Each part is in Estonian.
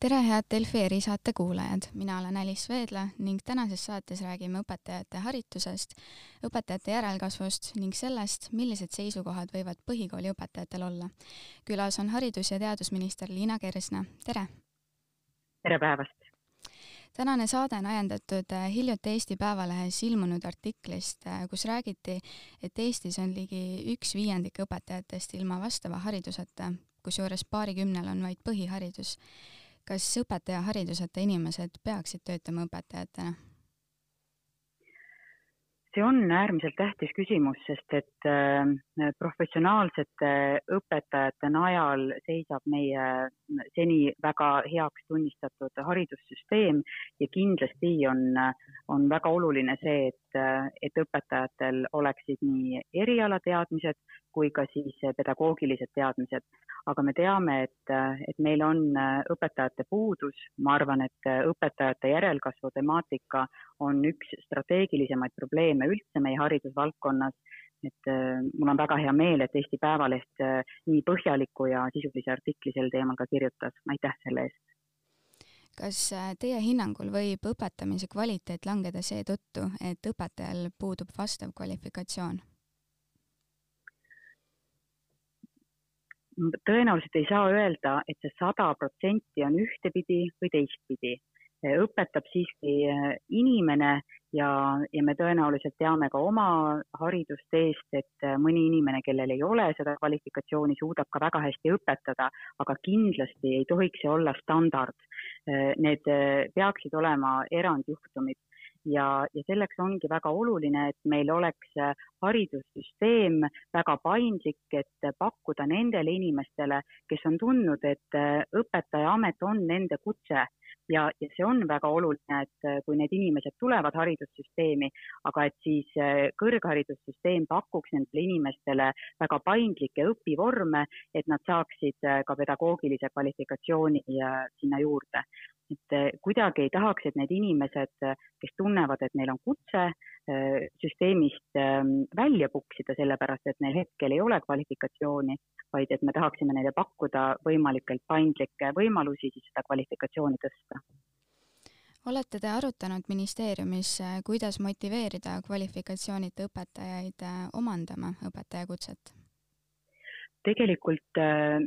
tere, head Delfi erisaate kuulajad, mina olen Alice Veedla ning tänases saates räägime õpetajate haritusest, õpetajate järelkasvust ning sellest, millised seisukohad võivad põhikooli õpetajatel olla. külas on haridus- ja teadusminister Liina Kersna, tere! tere päevast! tänane saade on ajendatud äh, hiljuti Eesti Päevalehes ilmunud artiklist, äh, kus räägiti, et Eestis on ligi üks viiendik õpetajatest ilma vastava hariduseta, kusjuures paarikümnel on vaid põhiharidus kas õpetajahariduseta inimesed peaksid töötama õpetajatena? see on äärmiselt tähtis küsimus, sest et äh, professionaalsete õpetajate najal seisab meie seni väga heaks tunnistatud haridussüsteem ja kindlasti on, on väga oluline see, et, et õpetajatel oleksid nii erialateadmised kui ka siis pedagoogilised teadmised. Aga me teame, et, et meil on õpetajate puudus, ma arvan, et õpetajate järelkasvu temaatika on üks strateegilisemaid probleeme üldse meie haridusvaldkonnas, et mul on väga hea meel, et Eesti Päevaleht nii põhjaliku ja sisulise artikli sel teemal ka kirjutas, aitäh selle eest! Kas teie hinnangul võib õpetamise kvaliteet langeda seetõttu, et õpetajal puudub vastav kvalifikatsioon? tõenäoliselt ei saa öelda, et see sada protsenti on ühtepidi või teistpidi. Õpetab siiski äh, inimene ja, ja me tõenäoliselt teame ka oma haridust eest, et äh, mõni inimene, kellel ei ole seda kvalifikatsiooni, suudab ka väga hästi õpetada, aga kindlasti ei tohiks see olla standard. Äh, need peaksid olema erandjuhtumid ja, ja selleks ongi väga oluline, et meil oleks haridussüsteem väga paindlik, et pakkuda nendele inimestele, kes on tundnud, et õpetajaamet on nende kutse ja, ja see on väga oluline, et äh, kui need inimesed tulevad haridussüsteemi, aga et siis kõrgharidussüsteem pakuks nendele inimestele väga paindlikke õpivorme, et nad saaksid ka pedagoogilise kvalifikatsiooni sinna juurde et eh, kuidagi ei tahaks, et need inimesed, kes tunnevad, et neil on kutse, eh, süsteemist ehm, välja puksida, sellepärast et neil hetkel ei ole kvalifikatsiooni, vaid et me tahaksime neile pakkuda võimalikult paindlikke võimalusi siis seda kvalifikatsiooni tõsta. olete te arutanud ministeeriumis, kuidas motiveerida kvalifikatsioonita õpetajaid omandama õpetajakutset? Tegelikult äh,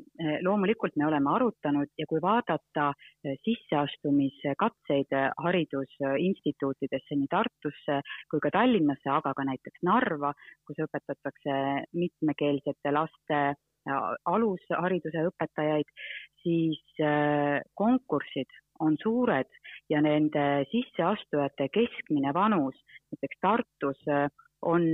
loomulikult me oleme arutanud ja kui vaadata äh, sisseastumiskatseid haridusinstituutidesse nii Tartusse kui ka Tallinnasse, aga ka näiteks Narva, kus õpetatakse mitmekeelsete laste alushariduse õpetajaid, siis konkursid on suured ja nende sisseastujate keskmine vanus näiteks Tartus on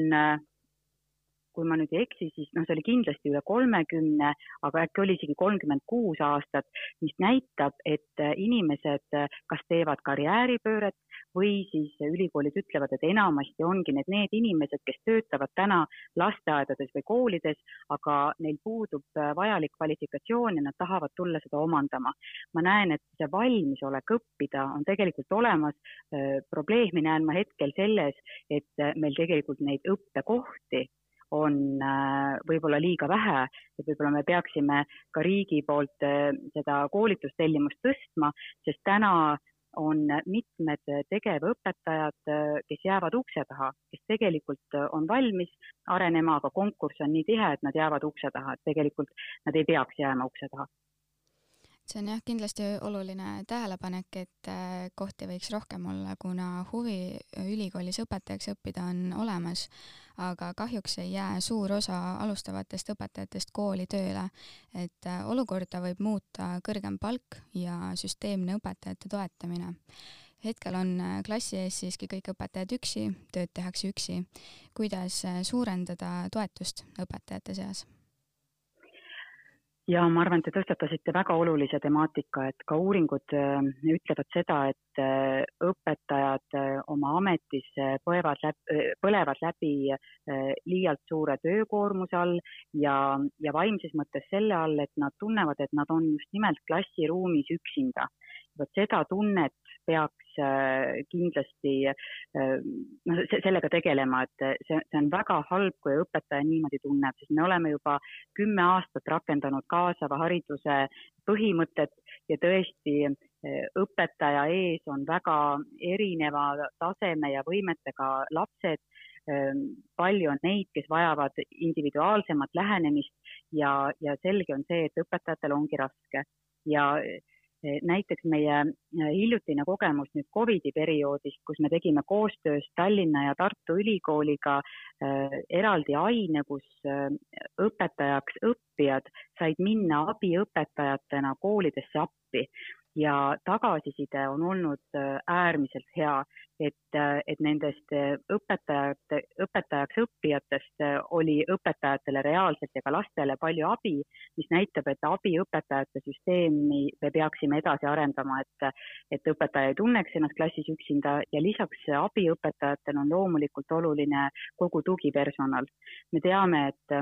kui ma nüüd ei eksi, siis noh, see oli kindlasti üle kolmekümne, aga äkki oli isegi kolmkümmend kuus aastat, mis näitab, et äh, inimesed äh, kas teevad karjääripööret või siis ülikoolid ütlevad, et enamasti ongi need need inimesed, kes töötavad täna lasteaedades või koolides, aga neil puudub äh, vajalik kvalifikatsioon ja nad tahavad tulla seda omandama. ma näen, et see valmisolek õppida on tegelikult olemas. probleemi näen ma hetkel selles, et meil tegelikult neid õppekohti on äh, võib-olla liiga vähe ja võib-olla me peaksime ka riigi poolt äh, seda koolitustellimust tõstma, sest täna on mitmed tegevõpetajad, äh, kes jäävad ukse taha, kes tegelikult on valmis arenema, aga konkurss on nii tihe, et nad jäävad ukse taha, et tegelikult nad ei peaks jääma ukse taha. See on jah, kindlasti oluline tähelepanek, et kohti võiks rohkem olla, kuna huvi ülikoolis õpetajaks õppida on olemas, aga kahjuks ei jää suur osa alustavatest õpetajatest kooli tööle, et äh, olukorda võib muuta kõrgem palk ja süsteemne õpetajate toetamine hetkel on äh, klassi ees siiski kõik õpetajad üksi, tööd tehakse üksi. kuidas suurendada toetust õpetajate seas? Ja ma arvan, et te tõstatasite väga olulise temaatika, et ka uuringud äh, ütlevad seda, et äh, õpetajad äh, oma ametis põevad läbi, põlevad läbi liialt suure töökoormuse all ja, ja vaimses mõttes selle all, et nad tunnevad, et nad on just nimelt klassiruumis üksinda. Vot seda tunnet peaks äh, kindlasti äh, noh, sellega tegelema, et see, see on väga halb, kui õpetaja niimoodi tunneb, sest me oleme juba kümme aastat rakendanud kaasava hariduse põhimõtet ja tõesti õpetaja ees on väga erineva taseme ja võimetega lapsed. palju on neid, kes vajavad individuaalsemat lähenemist ja, ja selge on see, et õpetajatel ongi raske ja näiteks meie hiljutine kogemus nüüd Covidi perioodist, kus me tegime koostöös Tallinna ja Tartu Ülikooliga äh, eraldi aine, kus äh, õpetajaks õppijad said minna abiõpetajatena koolidesse appi ja tagasiside on olnud äh, äärmiselt hea, et, äh, et nendest äh, õpetajate, õpetajaks õppijatest oli õpetajatele reaalselt ja ka lastele palju abi, mis näitab, et abiõpetajate süsteemi me peaksime edasi arendama, et, et õpetaja ei tunneks ennast klassis üksinda ja lisaks abiõpetajatel on loomulikult oluline kogu tugipersonal. me teame, et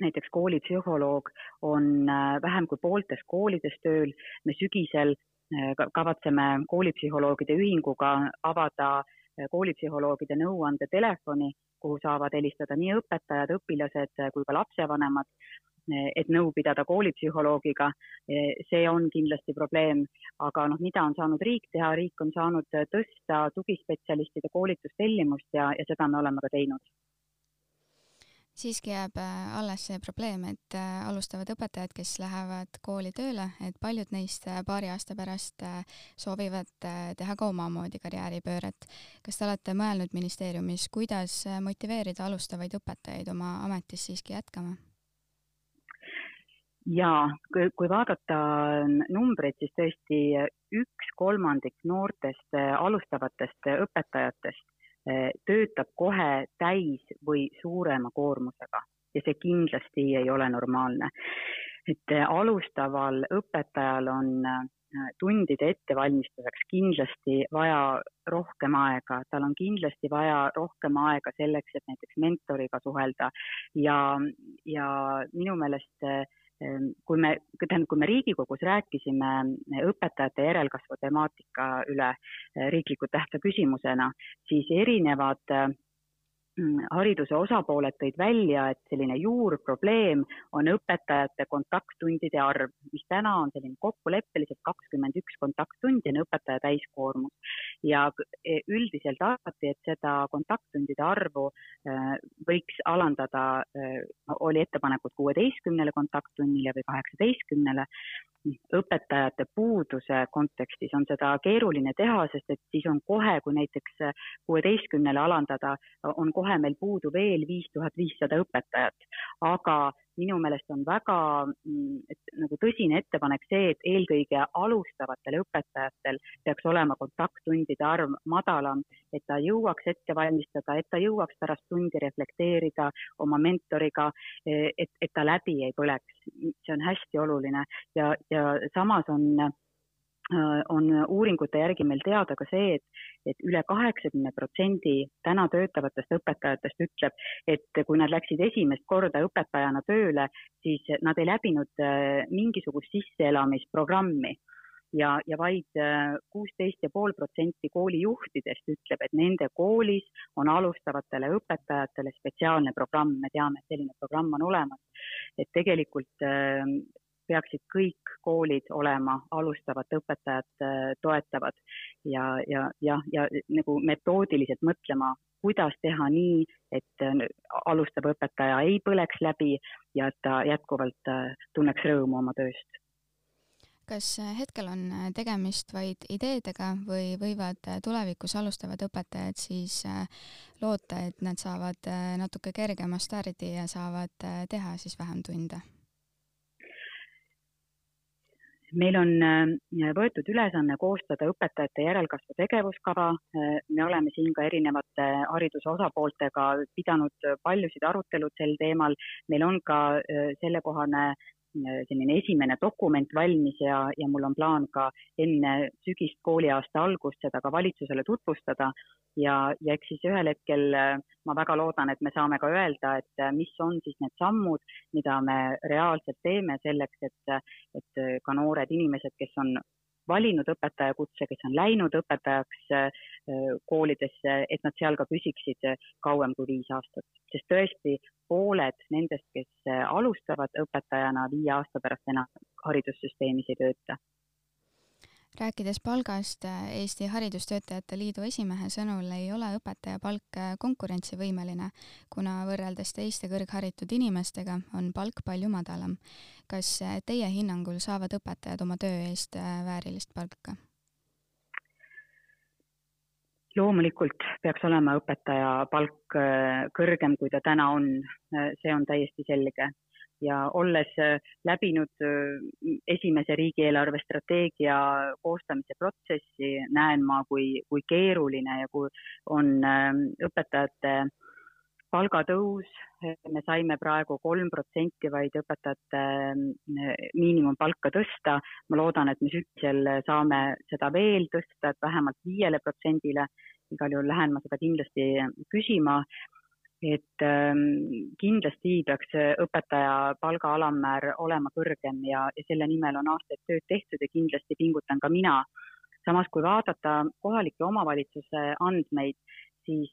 näiteks koolipsühholoog on äh, vähem kui pooltes koolides tööl, me sügisel äh, kavatseme koolipsühholoogide ühinguga avada äh, koolipsühholoogide nõuandetelefoni, kuhu saavad helistada nii õpetajad, õpilased kui ka lapsevanemad, et nõu pidada koolipsühholoogiga. see on kindlasti probleem, aga noh, mida on saanud riik teha, riik on saanud tõsta tugispetsialistide koolitustellimust ja, ja seda me oleme ka teinud siiski jääb äh, alles see probleem, et äh, alustavad õpetajad, kes lähevad kooli tööle, et paljud neist äh, paari aasta pärast soovivad teha ka omamoodi karjääripööret. kas te olete mõelnud ministeeriumis, kuidas motiveerida alustavaid õpetajaid oma ametis siiski jätkama? jaa, kui vaadata numbreid, siis tõesti üks kolmandik noortest alustavatest õpetajatest töötab kohe täis või suurema koormusega ja see kindlasti ei ole normaalne. et eh, alustaval õpetajal on eh, tundide ettevalmistuseks kindlasti vaja rohkem aega, tal on kindlasti vaja rohkem aega selleks, et näiteks mentoriga suhelda ja, ja minu meelest Ehm, kui me, tähendab, kui me Riigikogus rääkisime õpetajate järelkasvu temaatika üle eh, riiklikult tähtsa küsimusena, siis erinevad Mm, hariduse osapooled tõid välja, et selline juurprobleem on õpetajate kontakttundide arv, mis täna on selline kokkuleppeliselt kakskümmend üks kontakttundi on õpetaja täiskoormus. ja üldiselt arvati, et seda kontakttundide arvu võiks alandada, oli ettepanekud kuueteistkümnele kontakttunnile või kaheksateistkümnele õpetajate puuduse kontekstis on seda keeruline teha, sest et siis on kohe, kui näiteks kuueteistkümnele alandada, on kohe meil puudu veel viis tuhat viissada õpetajat. aga minu meelest on väga mm, et, nagu tõsine ettepanek see, et eelkõige alustavatel õpetajatel peaks olema kontakttundide arv madalam, et ta jõuaks ette valmistada, et ta jõuaks pärast tundi reflekteerida oma mentoriga, et, et ta läbi ei põleks. see on hästi oluline ja, ja samas on on uuringute järgi meil teada ka see, et, et üle kaheksakümne protsendi täna töötavatest õpetajatest ütleb, et kui nad läksid esimest korda õpetajana tööle, siis nad ei läbinud äh, mingisugust sisseelamisprogrammi ja, ja vaid äh, kuusteist ja pool protsenti koolijuhtidest ütleb, et nende koolis on alustavatele õpetajatele spetsiaalne programm, me teame, et selline programm on olemas. et tegelikult peaksid kõik koolid olema alustavat õpetajat äh, toetavad ja, ja, ja, ja nagu metoodiliselt mõtlema, kuidas teha nii, et äh, alustav õpetaja ei põleks läbi ja et ta jätkuvalt äh, tunneks rõõmu oma tööst kas hetkel on tegemist vaid ideedega või võivad tulevikus alustavad õpetajad siis loota, et nad saavad natuke kergema stardi ja saavad teha siis vähem tunde? Meil on äh, võetud ülesanne koostada õpetajate järelkasvu tegevuskava. Äh, me oleme siin ka erinevate hariduse osapooltega pidanud paljusid arutelud sel teemal. meil on ka äh, sellekohane selline esimene dokument valmis ja, ja mul on plaan ka enne sügist kooliaasta algust seda ka valitsusele tutvustada ja, ja eks siis ühel hetkel äh, ma väga loodan, et me saame ka öelda, et äh, mis on siis need sammud, mida me reaalselt teeme selleks, et, et äh, ka noored inimesed, kes on valinud õpetajakutse, kes on läinud õpetajaks koolidesse, et nad seal ka püsiksid kauem kui viis aastat. sest tõesti, pooled nendest, kes alustavad õpetajana, viie aasta pärast enam haridussüsteemis ei tööta rääkides palgast, Eesti Haridustöötajate Liidu esimehe sõnul ei ole õpetaja palk konkurentsivõimeline, kuna võrreldes teiste kõrgharitud inimestega on palk palju madalam. kas teie hinnangul saavad õpetajad oma töö eest väärilist palka? Loomulikult peaks olema õpetaja palk kõrgem, kui ta täna on, see on täiesti selge. Ja olles äh, läbinud äh, esimese riigieelarve strateegia koostamise protsessi, näen ma, kui, kui keeruline ja kui on äh, õpetajate palgatõus, me saime praegu kolm protsenti vaid õpetajate miinimumpalka tõsta. ma loodan, et me sügisel saame seda veel tõsta, et vähemalt viiele protsendile. igal juhul lähen ma seda kindlasti küsima et ähm, kindlasti peaks õpetaja palga alammäär olema kõrgem ja, ja selle nimel on aastaid tööd tehtud ja kindlasti pingutan ka mina. samas, kui vaadata kohalike omavalitsuse andmeid, siis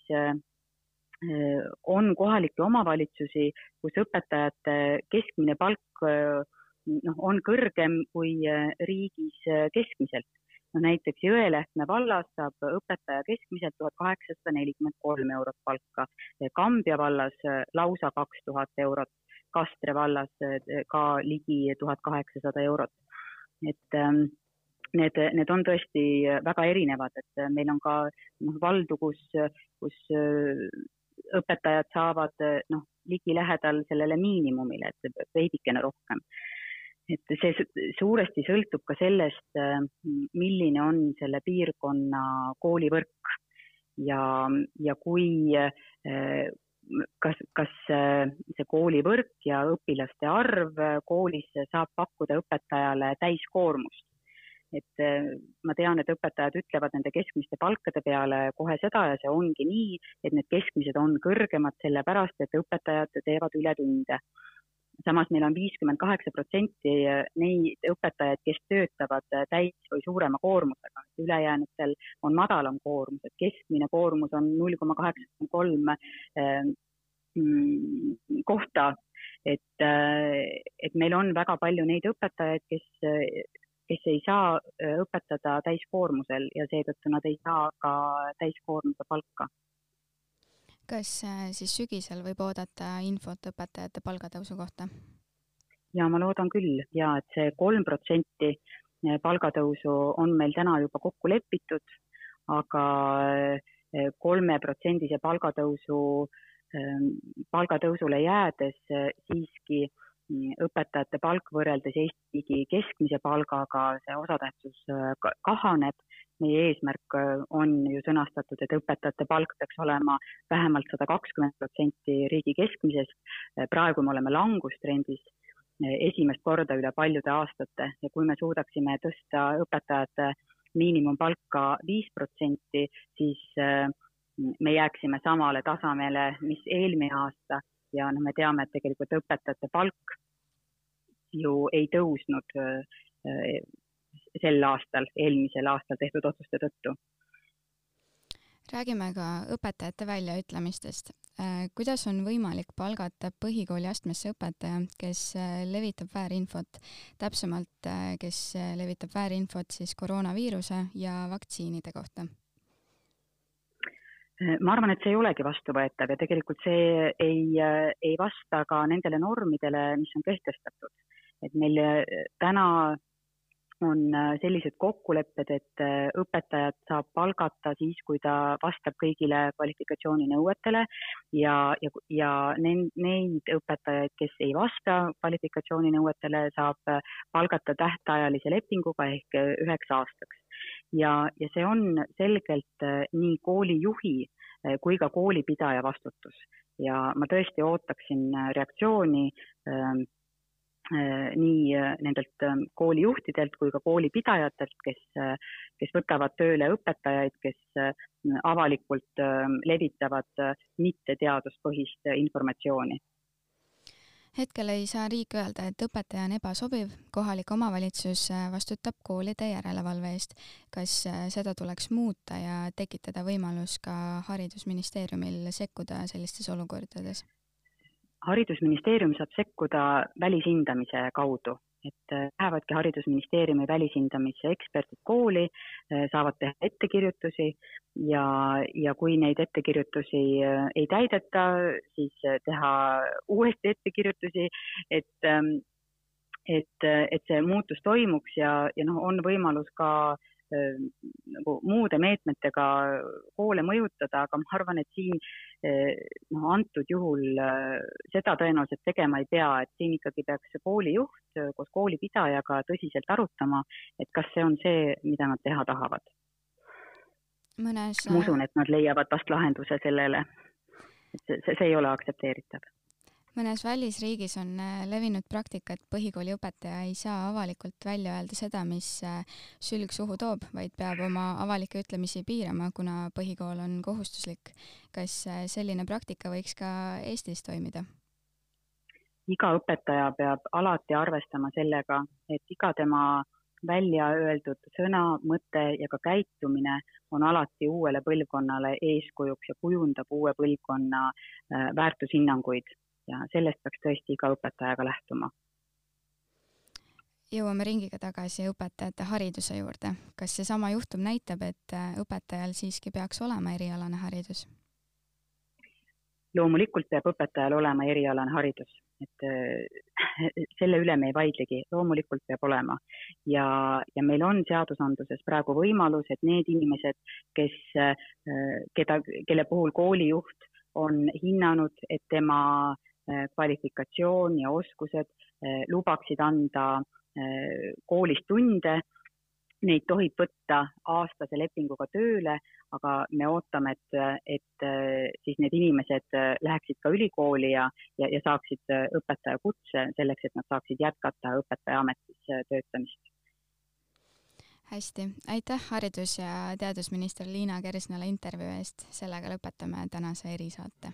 on kohalikke omavalitsusi, kus õpetajate keskmine palk äh, noh, on kõrgem kui äh, riigis keskmiselt. No näiteks Jõelähtme vallas saab õpetaja keskmiselt tuhat kaheksasada nelikümmend kolm eurot palka, Kambja vallas äh, lausa kaks tuhat eurot, Kastre vallas äh, ka ligi tuhat kaheksasada eurot. et ähm, need, need on tõesti väga erinevad, et äh, meil on ka noh, valdu, kus, kus õpetajad saavad noh, ligilähedal sellele miinimumile, et veidikene rohkem et see suuresti sõltub ka sellest, äh, milline on selle piirkonna koolivõrk ja, ja kui äh, kas, kas see koolivõrk ja õpilaste arv koolis saab pakkuda õpetajale täiskoormust. Et ma tean, et õpetajad ütlevad nende keskmiste palkade peale kohe seda ja see ongi nii, et need keskmised on kõrgemad sellepärast, et õpetajad teevad ületunde samas meil on viiskümmend kaheksa protsenti neid õpetajaid, kes töötavad täis või suurema koormusega, ülejäänutel on madalam koormus, et keskmine koormus on null koma kaheksakümmend kolm mm, kohta. et, et meil on väga palju neid õpetajaid, kes, kes ei saa õpetada täiskoormusel ja seetõttu nad ei saa ka täiskoormuse palka kas äh, siis sügisel võib oodata infot õpetajate palgatõusu kohta? ja ma loodan küll ja et see kolm protsenti äh, palgatõusu on meil täna juba kokku lepitud, aga äh, kolmeprotsendise palgatõusu, ähm, palgatõusule jäädes siiski õpetajate palk võrreldes Eesti riigi keskmise palgaga, see osatähtsus kahaneb meie eesmärk äh, on ju sõnastatud, et õpetajate palk peaks olema vähemalt sada kakskümmend protsenti riigi keskmisest. Äh, praegu me oleme langustrendis äh, esimest korda üle paljude aastate ja kui me suudaksime tõsta õpetajate miinimumpalka viis protsenti, siis me jääksime samale tasemele, mis eelmine aasta ja noh, me teame, et tegelikult õpetajate palk ju ei tõusnud sel aastal, eelmisel aastal tehtud otsuste tõttu. räägime ka õpetajate väljaütlemistest. Äh, kuidas on võimalik palgata põhikooli astmesse õpetaja, kes äh, levitab väärinfot, täpsemalt, äh, kes levitab väärinfot siis koroonaviiruse ja vaktsiinide kohta? Ma arvan, et see ei olegi vastuvõetav ja tegelikult see ei, ei vasta ka nendele normidele, mis on kehtestatud. et meil täna on äh, sellised kokkulepped, et äh, õpetajat saab palgata siis, kui ta vastab kõigile kvalifikatsiooninõuetele ja, ja, ja neid, õpetajaid, kes ei vasta kvalifikatsiooninõuetele, saab äh, palgata tähtajalise lepinguga ehk üheks aastaks. Ja, ja see on selgelt nii koolijuhi kui ka koolipidaja vastutus ja ma tõesti ootaksin reaktsiooni ähm, Äh, nii äh, nendelt ähm, koolijuhtidelt kui ka koolipidajatelt, kes, äh, kes võtavad tööle õpetajaid, kes avalikult ähm, levitavad mitteteaduspõhist informatsiooni. Hetkel ei saa riik öelda, et õpetaja on ebasobiv, kohalik omavalitsus vastutab koolide järelevalve eest. kas seda tuleks muuta ja tekitada võimalus ka Haridusministeeriumil sekkuda sellistes olukordades? haridusministeerium saab sekkuda välishindamise kaudu et lähevadki Haridusministeeriumi välishindamise eksperdid kooli, saavad teha ettekirjutusi ja, ja kui neid ettekirjutusi ei täideta, siis teha uuesti ettekirjutusi, et ähm, et, et see muutus toimuks ja, ja noh, on võimalus ka äh, nagu muude meetmetega koole mõjutada, aga ma arvan, et siin äh, noh, antud juhul äh, seda tõenäoliselt tegema ei pea, et siin ikkagi peaks koolijuht koos koolipidajaga tõsiselt arutama, et kas see on see, mida nad teha tahavad. mõnes ma usun, et nad leiavad vast lahenduse sellele, see, see ei ole aktsepteeritav mõnes välisriigis on äh, levinud praktika, et põhikooli õpetaja ei saa avalikult välja öelda seda, mis äh, sülg suhu toob, vaid peab oma avalikke ütlemisi piirama, kuna põhikool on kohustuslik. kas äh, selline praktika võiks ka Eestis toimida? iga õpetaja peab alati arvestama sellega, et iga tema välja öeldud sõna, mõte ja ka käitumine on alati uuele põlvkonnale eeskujuks ja kujundab uue põlvkonna väärtushinnanguid ja sellest peaks tõesti iga õpetaja ka lähtuma. jõuame ringiga tagasi õpetajate hariduse juurde. kas seesama juhtum näitab, et äh, õpetajal siiski peaks olema erialane haridus? loomulikult peab õpetajal olema erialane haridus, et äh, selle üle me ei vaidlegi, loomulikult peab olema. ja, ja meil on seadusandluses praegu võimalus, et need inimesed, kes, äh, keda, kelle puhul koolijuht on hinnanud, et tema kvalifikatsioon ja oskused äh, lubaksid anda äh, koolis tunde. Neid tohib võtta aastase lepinguga tööle, aga me ootame, et, et siis need inimesed läheksid ka ülikooli ja, ja, ja saaksid õpetajakutse selleks, et nad saaksid jätkata õpetajaametis töötamist. Hästi, aitäh haridus- ja teadusminister Liina Kersnale intervjuu eest, sellega lõpetame tänase erisaate